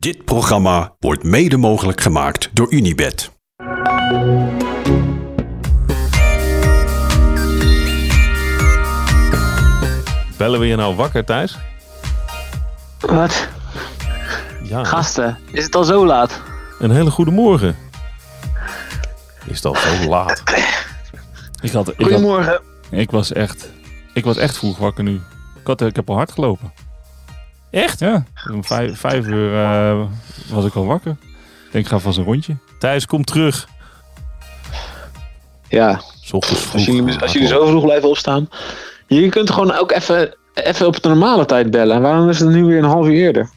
Dit programma wordt mede mogelijk gemaakt door Unibed. Bellen we je nou wakker, Thijs? Wat? Ja. Gasten, is het al zo laat? Een hele goede morgen. Is het al zo laat? Ik, had, ik, had, Goedemorgen. ik, was echt, ik was echt vroeg wakker nu. Ik, had, ik heb al hard gelopen. Echt? Ja, om vijf, vijf uur eh, was ik al wakker. Ik denk, ik ga vast een rondje. Thijs, kom terug. Ja, vroeg. als jullie, als jullie zo vroeg blijven opstaan. Je kunt gewoon ook even, even op de normale tijd bellen. Waarom is het nu weer een half uur eerder?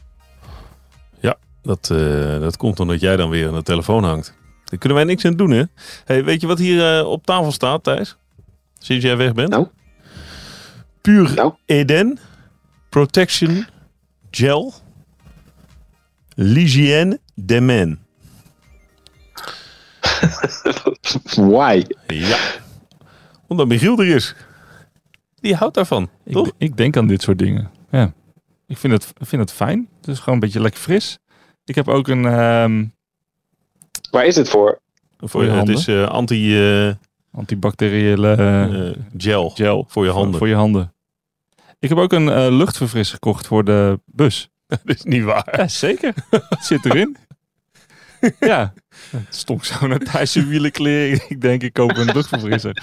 Dat, eh, dat komt omdat jij dan weer aan de telefoon hangt. Daar kunnen wij niks aan doen, hè? Hey, weet je wat hier eh, op tafel staat, Thijs? Sinds jij weg bent? Nou? Puur Nou? Eden. Protection Gel. L'hygiène de men. Why? Ja. Omdat Michiel er is. Die houdt daarvan, Ik, toch? ik denk aan dit soort dingen. Ja. Ik vind het, vind het fijn. Het is gewoon een beetje lekker fris. Ik heb ook een ehm, Waar is het voor? Voor je het handen? is eh, anti eh, antibacteriële eh, gel, gel voor je handen. Voor je handen. Ik heb ook een eh, luchtverfrisser gekocht voor de bus. Dat is niet waar. Ja, zeker. Zit erin. ja. Het stonk zo naar Thijs wielenkleren. Ik denk, ik koop een luchtverfrisser.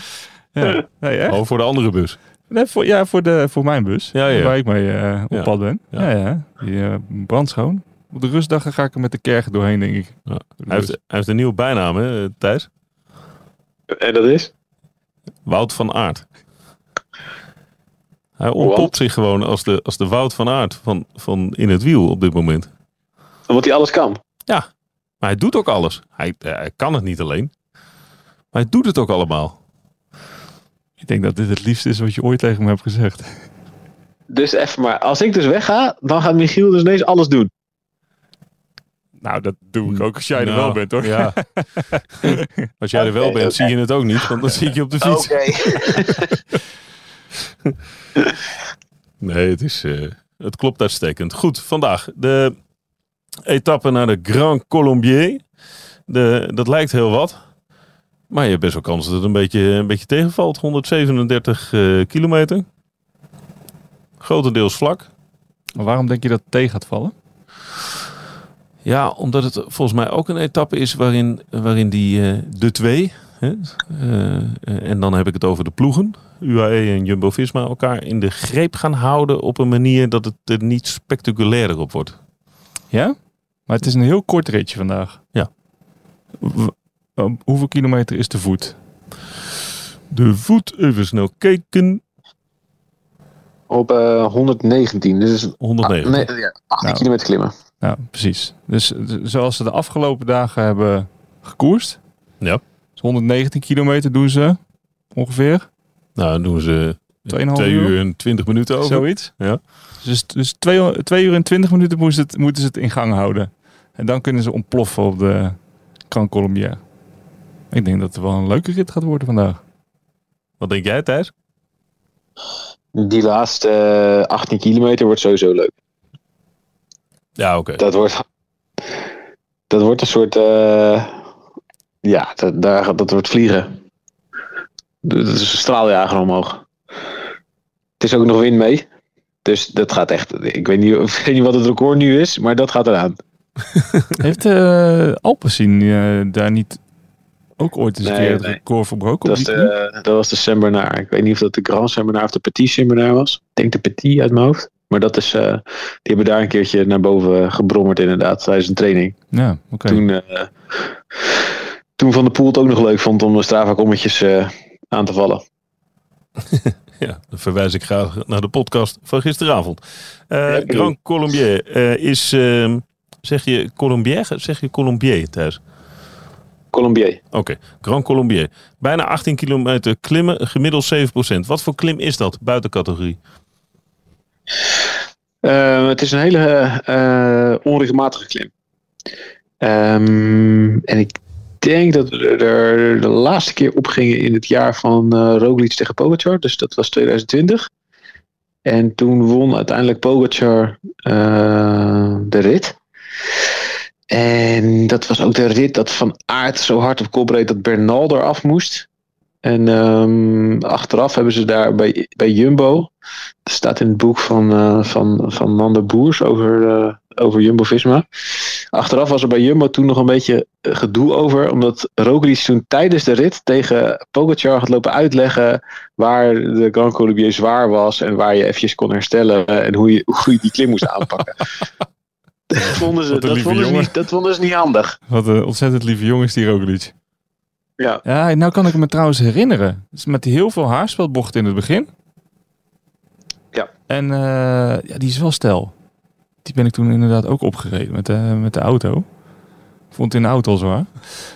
Ja, nee, echt? Oh, voor de andere bus. Nee, voor, ja, voor, de, voor mijn bus. Ja, ja. Waar ik mee eh, op Ja. pad ben. Ja. Ja, ja. Die eh, brandschoon. Op de rustdagen ga ik er met de kerk doorheen, denk ik. Ja. Hij, heeft, hij heeft een nieuwe bijnaam, hè, Thijs? En dat is? Wout van Aert. Hij ontpopt zich gewoon als de, als de Wout van Aert van, van in het wiel op dit moment. Omdat hij alles kan. Maar hij doet ook alles. Hij, eh, hij kan het niet alleen. Maar hij doet het ook allemaal. Ik denk dat dit het liefste is wat je ooit tegen me hebt gezegd. Dus even maar, als ik dus wegga, dan gaat Michiel dus ineens alles doen. Nou, dat doe ik ook als jij er Nou, wel bent, hoor. Ja. Als jij er wel Oké, bent, oké. zie je het ook niet. Want dan zie ik je op de fiets. Nee, het, is, eh, het klopt uitstekend. Goed, vandaag de etappe naar de Grand Colombier. De, dat lijkt heel wat. Maar je hebt best wel kans dat het een beetje, een beetje tegenvalt. 137 eh, kilometer. Grotendeels vlak. Maar waarom denk je dat het tegen gaat vallen? Ja, omdat het volgens mij ook een etappe is waarin, waarin die eh, de twee... Hè, en dan heb ik het over de ploegen. UAE en Jumbo-Visma elkaar in de greep gaan houden op een manier dat het er niet spectaculairder op wordt. Ja? Maar het is een heel kort ritje vandaag. Ja. W- eh, hoeveel kilometer is de voet? De voet, even snel kijken. Op eh, 119. Dus 109. nee, ja, 18 Nou. kilometer klimmen. Ja, precies. Dus eh, zoals ze de afgelopen dagen hebben gekoerst. Ja. Dus 119 kilometer doen ze ongeveer. Nou, dan doen ze 2,5 2 uur. uur en 20 minuten over. Zoiets. Ja. Dus, dus 2 twee uur en 20 minuten moesten het, moeten ze het in gang houden. En dan kunnen ze ontploffen op de Grand Colombier. Ik denk dat het wel een leuke rit gaat worden vandaag. Wat denk jij, Thijs? Die laatste eh, 18 kilometer wordt sowieso leuk. Ja, oké. Dat wordt, dat wordt een soort, eh, ja, dat, daar, dat wordt vliegen. Dat is een straaljager omhoog. Het is ook nog wind mee. Dus dat gaat echt, ik weet niet, ik weet niet wat het record nu is, maar dat gaat eraan. Heeft uh, Alpecin eh, daar niet ook ooit eens een Nee, keer het nee. record verbroken? Dat de, dat was de Saint-Bernard. Ik weet niet of dat de Grand Saint-Bernard of de Petit Saint-Bernard was. Ik denk de Petit uit mijn hoofd. Maar dat is, eh, die hebben daar een keertje naar boven gebrommerd inderdaad, tijdens een training. Ja, oké. Toen, eh, toen Van der Poel het ook nog leuk vond om de Strava-kommetjes eh, aan te vallen. Ja, dan verwijs ik graag naar de podcast van gisteravond. Eh, Ja, Grand Colombier eh, is, ehm, zeg je Colombier? Zeg je Colombier, Thijs? Colombier. Oké, Grand Colombier. Bijna 18 kilometer klimmen, gemiddeld 7%. Wat voor klim is dat, buiten categorie? Eh, het is een hele onregelmatige klim. Ehm, en ik denk dat we er de laatste keer op gingen in het jaar van eh Roglic tegen Pogacar. Dus dat was 2020. En toen won uiteindelijk Pogacar eh, de rit. En dat was ook de rit dat Van Aert zo hard op kop dat Bernal eraf moest. En ehm, achteraf hebben ze daar bij, bij Jumbo, dat staat in het boek van, eh van, van Boers over, over Jumbo-Visma. Achteraf was er bij Jumbo toen nog een beetje eh, gedoe over, omdat Roglic toen tijdens de rit tegen Pogacar had lopen uitleggen waar de Grand Colombier zwaar was en waar je eventjes kon herstellen en hoe je, hoe je die klim moest aanpakken. dat vonden ze, dat vonden ze, niet, dat vonden ze niet handig. Wat een ontzettend lieve jongen is die Roglic. Ja. Ja, nou kan ik me trouwens herinneren. Dus met heel veel haarspeldbochten in het begin. Ja. En eh, ja, die is wel stijl. Die ben ik toen inderdaad ook opgereden met de, met de auto. Vond in de auto zwaar.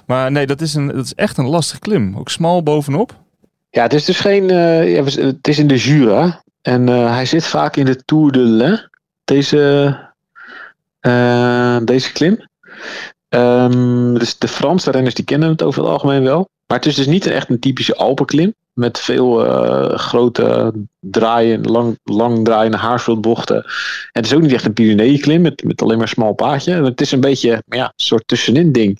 Maar nee, dat is, een, dat is echt een lastig klim. Ook smal bovenop. Ja, het is dus geen. eh, het is in de Jura. En eh, hij zit vaak in de Tour de l'Ain. Deze, eh, deze klim. Ehm, dus de Franse renners die kennen het over het algemeen wel. Maar het is dus niet echt een typische Alpenklim. Met veel eh, grote draaien, lang, lang draaiende haarsveldbochten. En het is ook niet echt een Pyreneeënklim met, met alleen maar een smal paadje. Het is een beetje ja, een soort tussenin ding.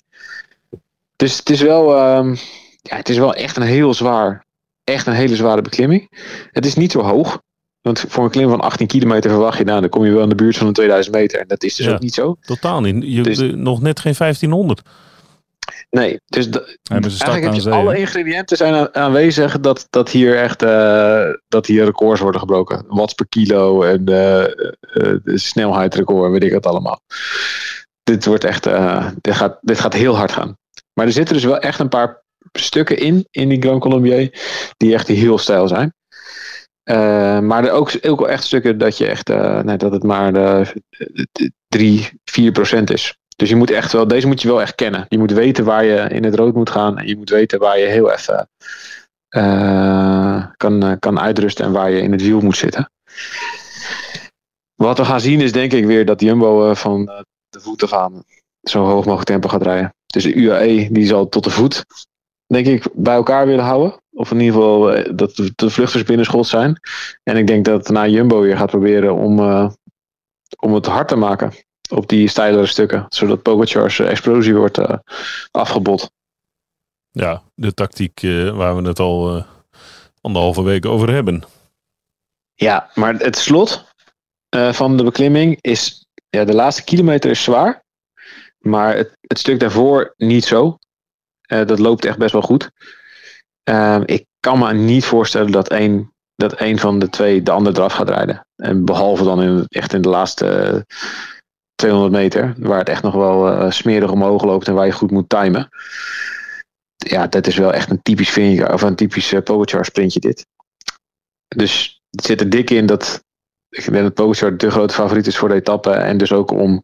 Dus het is wel, ehm, ja, het is wel echt een heel zwaar echt een hele zware beklimming. Het is niet zo hoog. Want voor een klim van 18 kilometer verwacht je, nou, dan kom je wel in de buurt van de 2000 meter. En dat is dus Ja. ook niet zo. Totaal niet. Je, Dus- nog net geen 1500. Nee, dus eigenlijk heb je zee. alle ingrediënten zijn aanwezig dat, dat hier echt eh, dat hier records worden gebroken. Watts per kilo en eh, eh, de snelheidsrecord, weet ik het allemaal. Dit wordt echt, eh, dit, gaat, dit gaat heel hard gaan. Maar er zitten dus wel echt een paar stukken in, in die Grand Colombier, die echt heel stijl zijn. Eh, maar er ook, ook wel echt stukken dat je echt, eh, nee, dat het maar eh, 3, 4 procent is. Dus je moet echt wel, deze moet je wel echt kennen. Je moet weten waar je in het rood moet gaan. En je moet weten waar je heel even eh, kan, eh, kan uitrusten en waar je in het wiel moet zitten. Wat we gaan zien is denk ik weer dat Jumbo eh, van de voeten gaan zo hoog mogelijk tempo gaat rijden. Dus de UAE die zal tot de voet, denk ik, bij elkaar willen houden. Of in ieder geval dat de, vluchters binnen schot zijn. En ik denk dat daarna Jumbo weer gaat proberen om, om het hard te maken op die steilere stukken. Zodat Pogacar's eh, explosie wordt eh, afgebot. Ja, de tactiek eh, waar we het al anderhalve week over hebben. Ja, maar het slot van de beklimming is... Ja, de laatste kilometer is zwaar. Maar het, het stuk daarvoor niet zo. Dat loopt echt best wel goed. Ehm, ik kan me niet voorstellen dat één, dat één van de twee de ander eraf gaat rijden. En behalve dan in, echt in de laatste 200 meter. Waar het echt nog wel eh, smerig omhoog loopt en waar je goed moet timen. Ja, dat is wel echt een typisch Vingegaard of een typisch uh, Pogacar sprintje dit. Dus het zit er dik in dat ik denk dat Pogacar de grote favoriet is voor de etappe. En dus ook om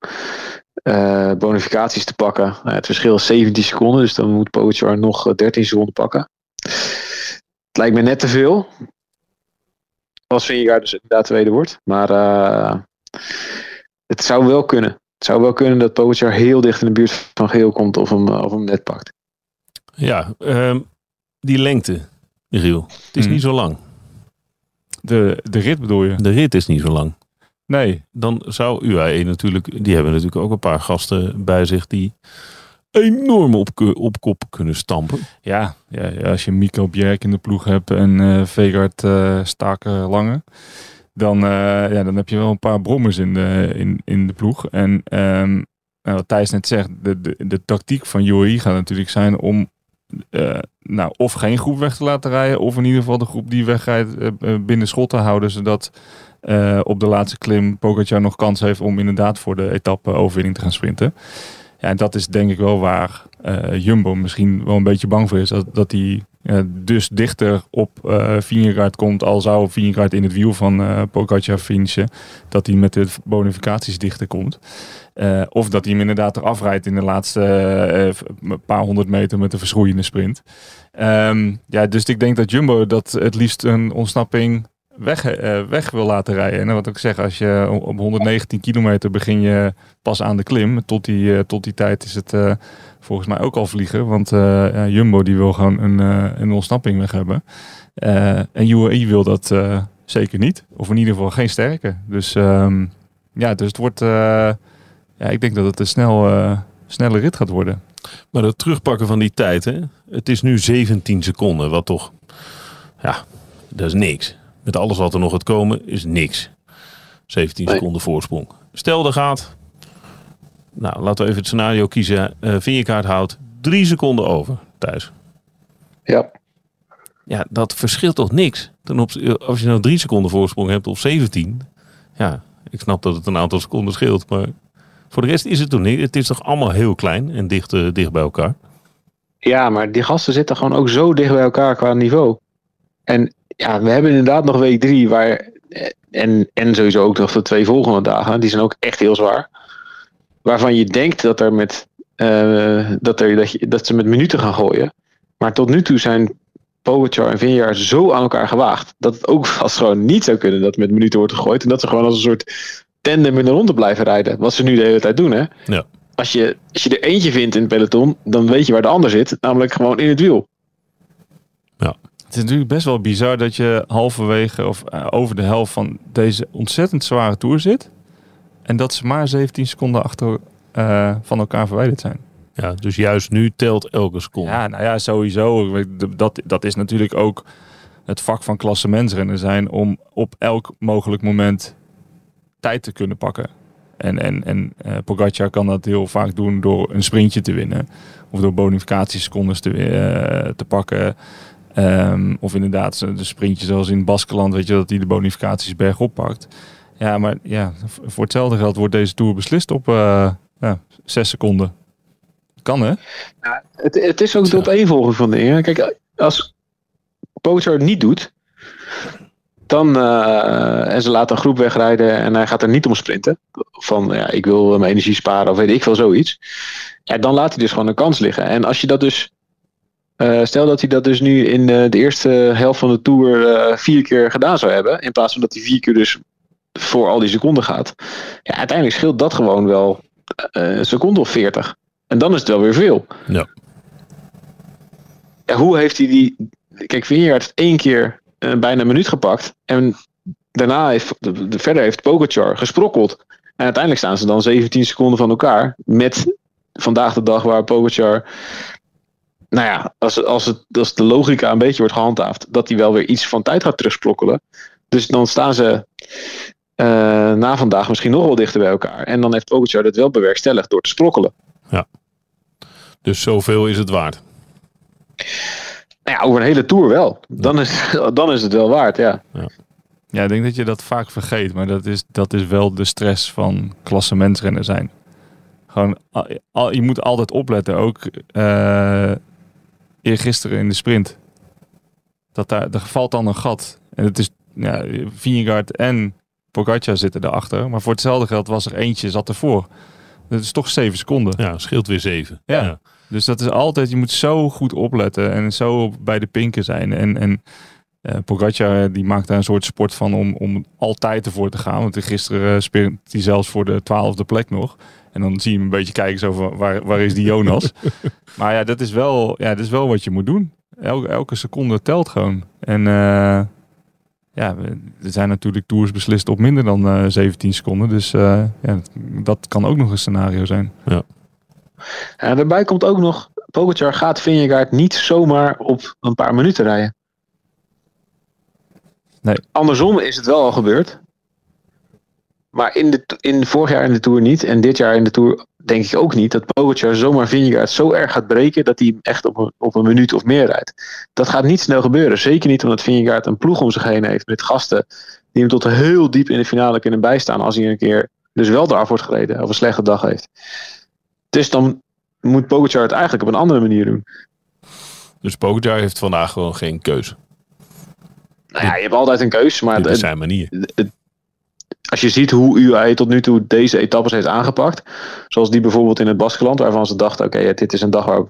eh, bonificaties te pakken. Nou, het verschil is 17 seconden, dus dan moet Pogacar nog eh, 13 seconden pakken. Het lijkt me net te veel. Als Vingegaard dus inderdaad tweede wordt. Maar eh, het zou wel kunnen. Het zou wel kunnen dat Pogacar heel dicht in de buurt van geel komt of hem, of hem net pakt. Ja, ehm, die lengte, Michiel. Het is Hmm. niet zo lang. De, de rit bedoel je? De rit is niet zo lang. Nee. Dan zou UAE natuurlijk, die hebben natuurlijk ook een paar gasten bij zich die enorm op, op kop kunnen stampen. Ja, ja, ja, als je Mico Bjerk in de ploeg hebt en eh Vegard eh Staken Lange, dan, eh, ja, dan heb je wel een paar brommers in de, in, in de ploeg. En ehm, nou, wat Thijs net zegt, de, de, de tactiek van UAE gaat natuurlijk zijn om eh, nou, of geen groep weg te laten rijden, of in ieder geval de groep die wegrijdt eh, binnen schot te houden, zodat op de laatste klim Pogacar nog kans heeft om inderdaad voor de etappe overwinning te gaan sprinten. Ja, en dat is denk ik wel waar Jumbo misschien wel een beetje bang voor is. Dat, dat eh, dus dichter op eh Vingegaard komt. Al zou Vingegaard in het wiel van eh Pogacar finishen. Dat hij met de bonificaties dichter komt. Eh, of dat hij hem inderdaad eraf rijdt in de laatste eh, een paar honderd meter met een verschroeiende sprint. Ehm, ja, dus ik denk dat Jumbo dat het liefst een ontsnapping weg, eh, weg wil laten rijden. En wat ik zeg, als je op 119 kilometer begin je pas aan de klim. Tot die, eh, tot die tijd is het eh, volgens mij ook al vliegen. Want Jumbo die wil gewoon een, een ontsnapping weg hebben. En UAE wil dat zeker niet. Of in ieder geval geen sterke. Dus ehm, ja, dus het wordt... ja, ik denk dat het een snel, snelle rit gaat worden. Maar het terugpakken van die tijd, hè? het is nu 17 seconden, wat toch, ja, dat is niks. Met alles wat er nog gaat komen, is niks. 17 Nee. seconden voorsprong. Stel er gaat, nou laten we even het scenario kiezen. eh Vinjekaart houdt drie seconden over thuis. Ja. Ja, dat verschilt toch niks. Ten opz- als je nou drie seconden voorsprong hebt of 17. Ja, ik snap dat het een aantal seconden scheelt. Maar voor de rest is het toch niet. Het is toch allemaal heel klein en dicht, eh, dicht bij elkaar. ja, maar die gasten zitten gewoon ook zo dicht bij elkaar qua niveau. En ja, we hebben inderdaad nog week drie, waar, en, en sowieso ook nog de twee volgende dagen, die zijn ook echt heel zwaar. Waarvan je denkt dat, er met, eh, dat, er, dat, je, dat ze met minuten gaan gooien. Maar tot nu toe zijn Pogacar en Vingegaard zo aan elkaar gewaagd, dat het ook vast gewoon niet zou kunnen dat met minuten wordt gegooid. En dat ze gewoon als een soort tandem in de ronde blijven rijden. Wat ze nu de hele tijd doen, hè. Ja. Als je, als je er eentje vindt in het peloton, dan weet je waar de ander zit. Namelijk gewoon in het wiel. Het is natuurlijk best wel bizar dat je halverwege of eh, over de helft van deze ontzettend zware tour zit. En dat ze maar 17 seconden achter eh, van elkaar verwijderd zijn. Ja, dus juist nu telt elke seconde. Ja, nou ja, sowieso. Dat, dat is natuurlijk ook het vak van klassementsrennen zijn om op elk mogelijk moment tijd te kunnen pakken. En, en, en eh, Pogacar kan dat heel vaak doen door een sprintje te winnen. Of door bonificatiesecondes te, te pakken. Ehm, of inderdaad de sprintje zoals in Baskeland, weet je, dat hij de bonificaties bergop pakt. Ja, maar ja, voor hetzelfde geld wordt deze Tour beslist op eh ja, zes seconden. Kan hè? Het, het is ook de opeenvolging van dingen. Kijk, als Pogacar het niet doet, dan, eh, en ze laten een groep wegrijden en hij gaat er niet om sprinten. Van, ja, ik wil mijn energie sparen of weet ik veel zoiets. Ja, dan laat hij dus gewoon een kans liggen. En als je dat dus, eh, stel dat hij dat dus nu in de, de eerste helft van de Tour eh, vier keer gedaan zou hebben. In plaats van dat hij vier keer dus voor al die seconden gaat. Ja, uiteindelijk scheelt dat gewoon wel eh, een seconde of veertig. En dan is het wel weer veel. Ja. Ja, hoe heeft hij die. Kijk, Vingegaard heeft één keer eh, bijna een minuut gepakt. En daarna heeft. De, de- verder heeft Pogacar gesprokkeld. En uiteindelijk staan ze dan 17 seconden van elkaar. Met vandaag de dag waar Pogacar. Nou ja, als, als, het, als de logica een beetje wordt gehandhaafd. dat hij wel weer iets van tijd gaat terugsprokkelen. Dus dan staan ze. eh, na vandaag misschien nog wel dichter bij elkaar. En dan heeft Pogacar dat wel bewerkstelligd door te sprokkelen. Dus zoveel is het waard. Nou ja, over een hele tour wel. Dan is, dan is het wel waard, ja. Ja, ik denk dat je dat vaak vergeet, maar dat is, dat is wel de stress van klassementsrennen zijn. Gewoon, al, al- je moet altijd opletten, ook eh eergisteren in de sprint. Dat daar, er valt dan een gat. En het is, ja, Vingegaard en Pogacar zitten erachter. Maar voor hetzelfde geld was er eentje, zat ervoor. Dat is toch zeven seconden. Ja, scheelt weer zeven. Ja. Dus dat is altijd, je moet zo goed opletten en zo bij de pinken zijn. En, en eh Pogacar eh, die maakt daar een soort sport van om, om altijd ervoor te gaan. Want gisteren uh, sprint hij zelfs voor de twaalfde plek nog. En dan zie je hem een beetje kijken zo van, waar, waar is die Jonas? maar ja dat, is wel, ja, dat is wel wat je moet doen. Elke, elke seconde telt gewoon. En eh, ja, er zijn natuurlijk tours beslist op minder dan eh 17 seconden. Dus eh, ja, dat kan ook nog een scenario zijn. En daarbij komt ook nog, Pogacar gaat Vingegaard niet zomaar op een paar minuten rijden. Nee. Andersom is het wel al gebeurd. Maar in, de, in vorig jaar in de Tour niet. En dit jaar in de Tour denk ik ook niet. Dat Pogacar zomaar Vingegaard zo erg gaat breken. Dat hij hem echt op een, op een minuut of meer rijdt. Dat gaat niet snel gebeuren. Zeker niet omdat Vingegaard een ploeg om zich heen heeft. Met gasten die hem tot heel diep in de finale kunnen bijstaan. Als hij een keer dus wel eraf wordt gereden. Of een slechte dag heeft. Dus dan moet Pogacar het eigenlijk op een andere manier doen. Dus Pogacar heeft vandaag gewoon geen keuze. Nou ja, je hebt altijd een keus. Maar is zijn manier. het- als je ziet hoe UAE tot nu toe deze etappes heeft aangepakt. Zoals die bijvoorbeeld in het Baskeland. Waarvan ze dachten, oké, dit is een dag waar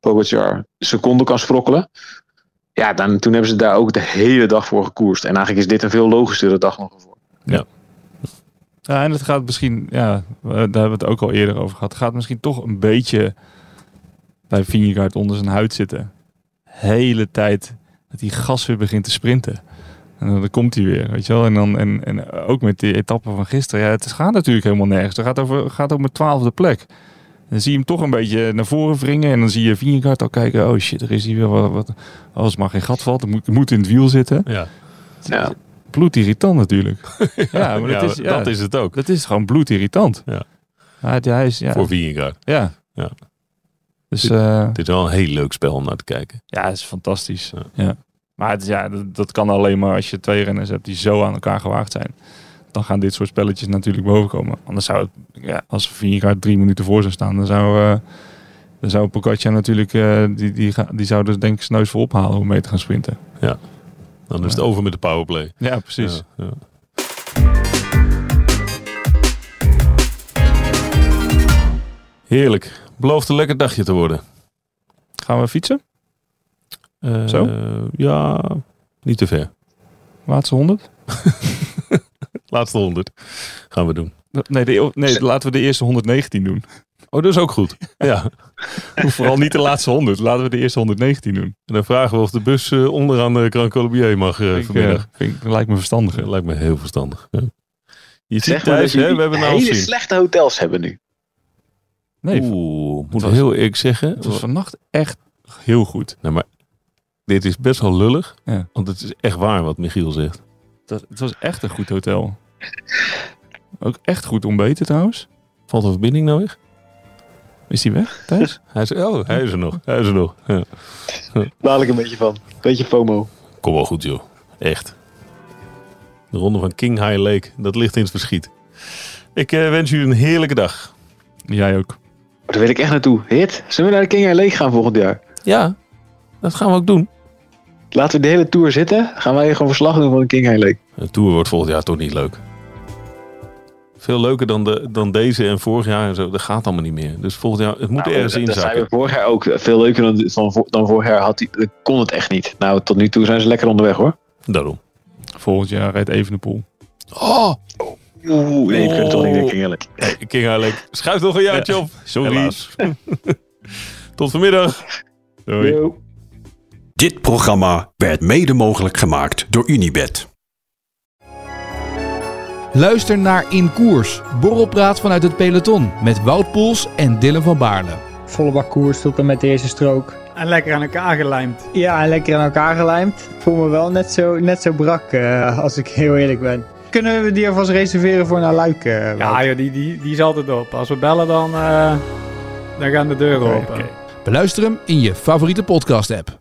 Pogacar seconden kan sprokkelen. Ja, dan, toen hebben ze daar ook de hele dag voor gekoerst. En eigenlijk is dit een veel logischere dag nog voor. Ja, en het gaat misschien, ja, daar hebben we het ook al eerder over gehad. Het gaat misschien toch een beetje bij Vingegaard onder zijn huid zitten. Hele tijd dat hij gas weer begint te sprinten. En dan komt hij weer, weet je wel. En, dan, en, en ook met die etappe van gisteren. Ja, het gaat natuurlijk helemaal nergens. Het gaat, over, gaat om een twaalfde plek. Dan zie je hem toch een beetje naar voren wringen. En dan zie je Vingegaard al kijken. Oh shit, er is hier weer wat. wat als maar geen gat valt, dan moet, moet in het wiel zitten. Ja, Ja. Bloedirritant natuurlijk. ja, maar dat, Ja, is, ja, dat is het ook. dat is gewoon bloedirritant. Ja. Hij, hij is, ja. Voor Vingegaard. ja. Ja. Dus eh, Het is wel een heel leuk spel om naar te kijken. ja, het is fantastisch. Ja. Ja. Maar het, is- ja, dat, dat kan alleen maar als je twee renners hebt die zo aan elkaar gewaagd zijn. Dan gaan dit soort spelletjes natuurlijk bovenkomen. Anders zou het, ja, als Vingegaard drie minuten voor zou staan, dan zou, eh dan zou Pogacar natuurlijk, eh, die, die, die zou er denk ik sneus voor ophalen om mee te gaan sprinten. Dan is het Ja. over met de powerplay. Ja, precies. Ja, ja. Heerlijk. Belooft een lekker dagje te worden. Gaan we fietsen? Eh, Zo? Ja, niet te ver. Laatste 100? Laatste 100 gaan we doen. Nee, de, nee, laten we de eerste 119 doen. Oh, dat is ook goed. Ja. Vooral niet de laatste 100. Laten we de eerste 119 doen. En dan vragen we of de bus eh, onderaan de Grand Colombier mag eh, Vind ik, vanmiddag. eh, vind ik- lijkt me verstandig. Lijkt me heel verstandig. Ja. Je ziet Zeg maar thuis, dat hè, we hebben nou hele slechte hotels hebben nu. Nee, Oeh, moet was- heel eerlijk zeggen. het was vannacht echt heel goed. Nou, maar dit is best wel lullig. Ja. Want het is echt waar wat Michiel zegt. Dat, het was echt een goed hotel. Ook echt goed ontbeten trouwens. Valt de verbinding nou weg? Is die weg, Thijs? Hij is, oh, hij is er nog. Hij is er nog. Ja. Dadelijk een beetje van. Beetje FOMO. Kom wel goed, joh. Echt. De ronde van King High Lake, dat ligt in het verschiet. Ik eh, wens u een heerlijke dag. Jij ook. Daar wil ik echt naartoe. Hit, zullen we naar de King Air Lake gaan volgend jaar? Ja, dat gaan we ook doen. Laten we de hele tour zitten. Gaan wij gewoon verslag doen van de King Air Lake. De Tour wordt volgend jaar toch niet leuk. Veel leuker dan, de, dan deze en vorig jaar en zo. Dat gaat allemaal niet meer. Dus volgend jaar, het moet Nou, ergens dat- dat zijn inzakken. we vorig jaar ook veel leuker dan, dan vorig jaar. Had die, dat kon het echt niet. Nou, tot nu toe zijn ze lekker onderweg hoor. Daarom. Volgend jaar rijdt Evenepoel. Oh, Oeh, nee, ik kan toch niet King High Lake. Schuif nog een jaartje op. Sorry. Helaas. Tot vanmiddag. Doei. Yo. Dit programma werd mede mogelijk gemaakt door Unibed. Luister naar In Koers, borrelpraat vanuit het peloton met Wout Poels en Dylan van Baarle. volle bak koers tot en met de eerste strook. En lekker aan elkaar gelijmd. Ja, en lekker aan elkaar gelijmd. Ik voel me wel net zo, net zo brak, eh, als ik heel eerlijk ben. Kunnen we die alvast reserveren voor naar Luik? eh? Ja, joh, die, die, die is altijd op. Als we bellen, dan, eh, dan gaan de deuren open. oké. Beluister hem in je favoriete podcast app.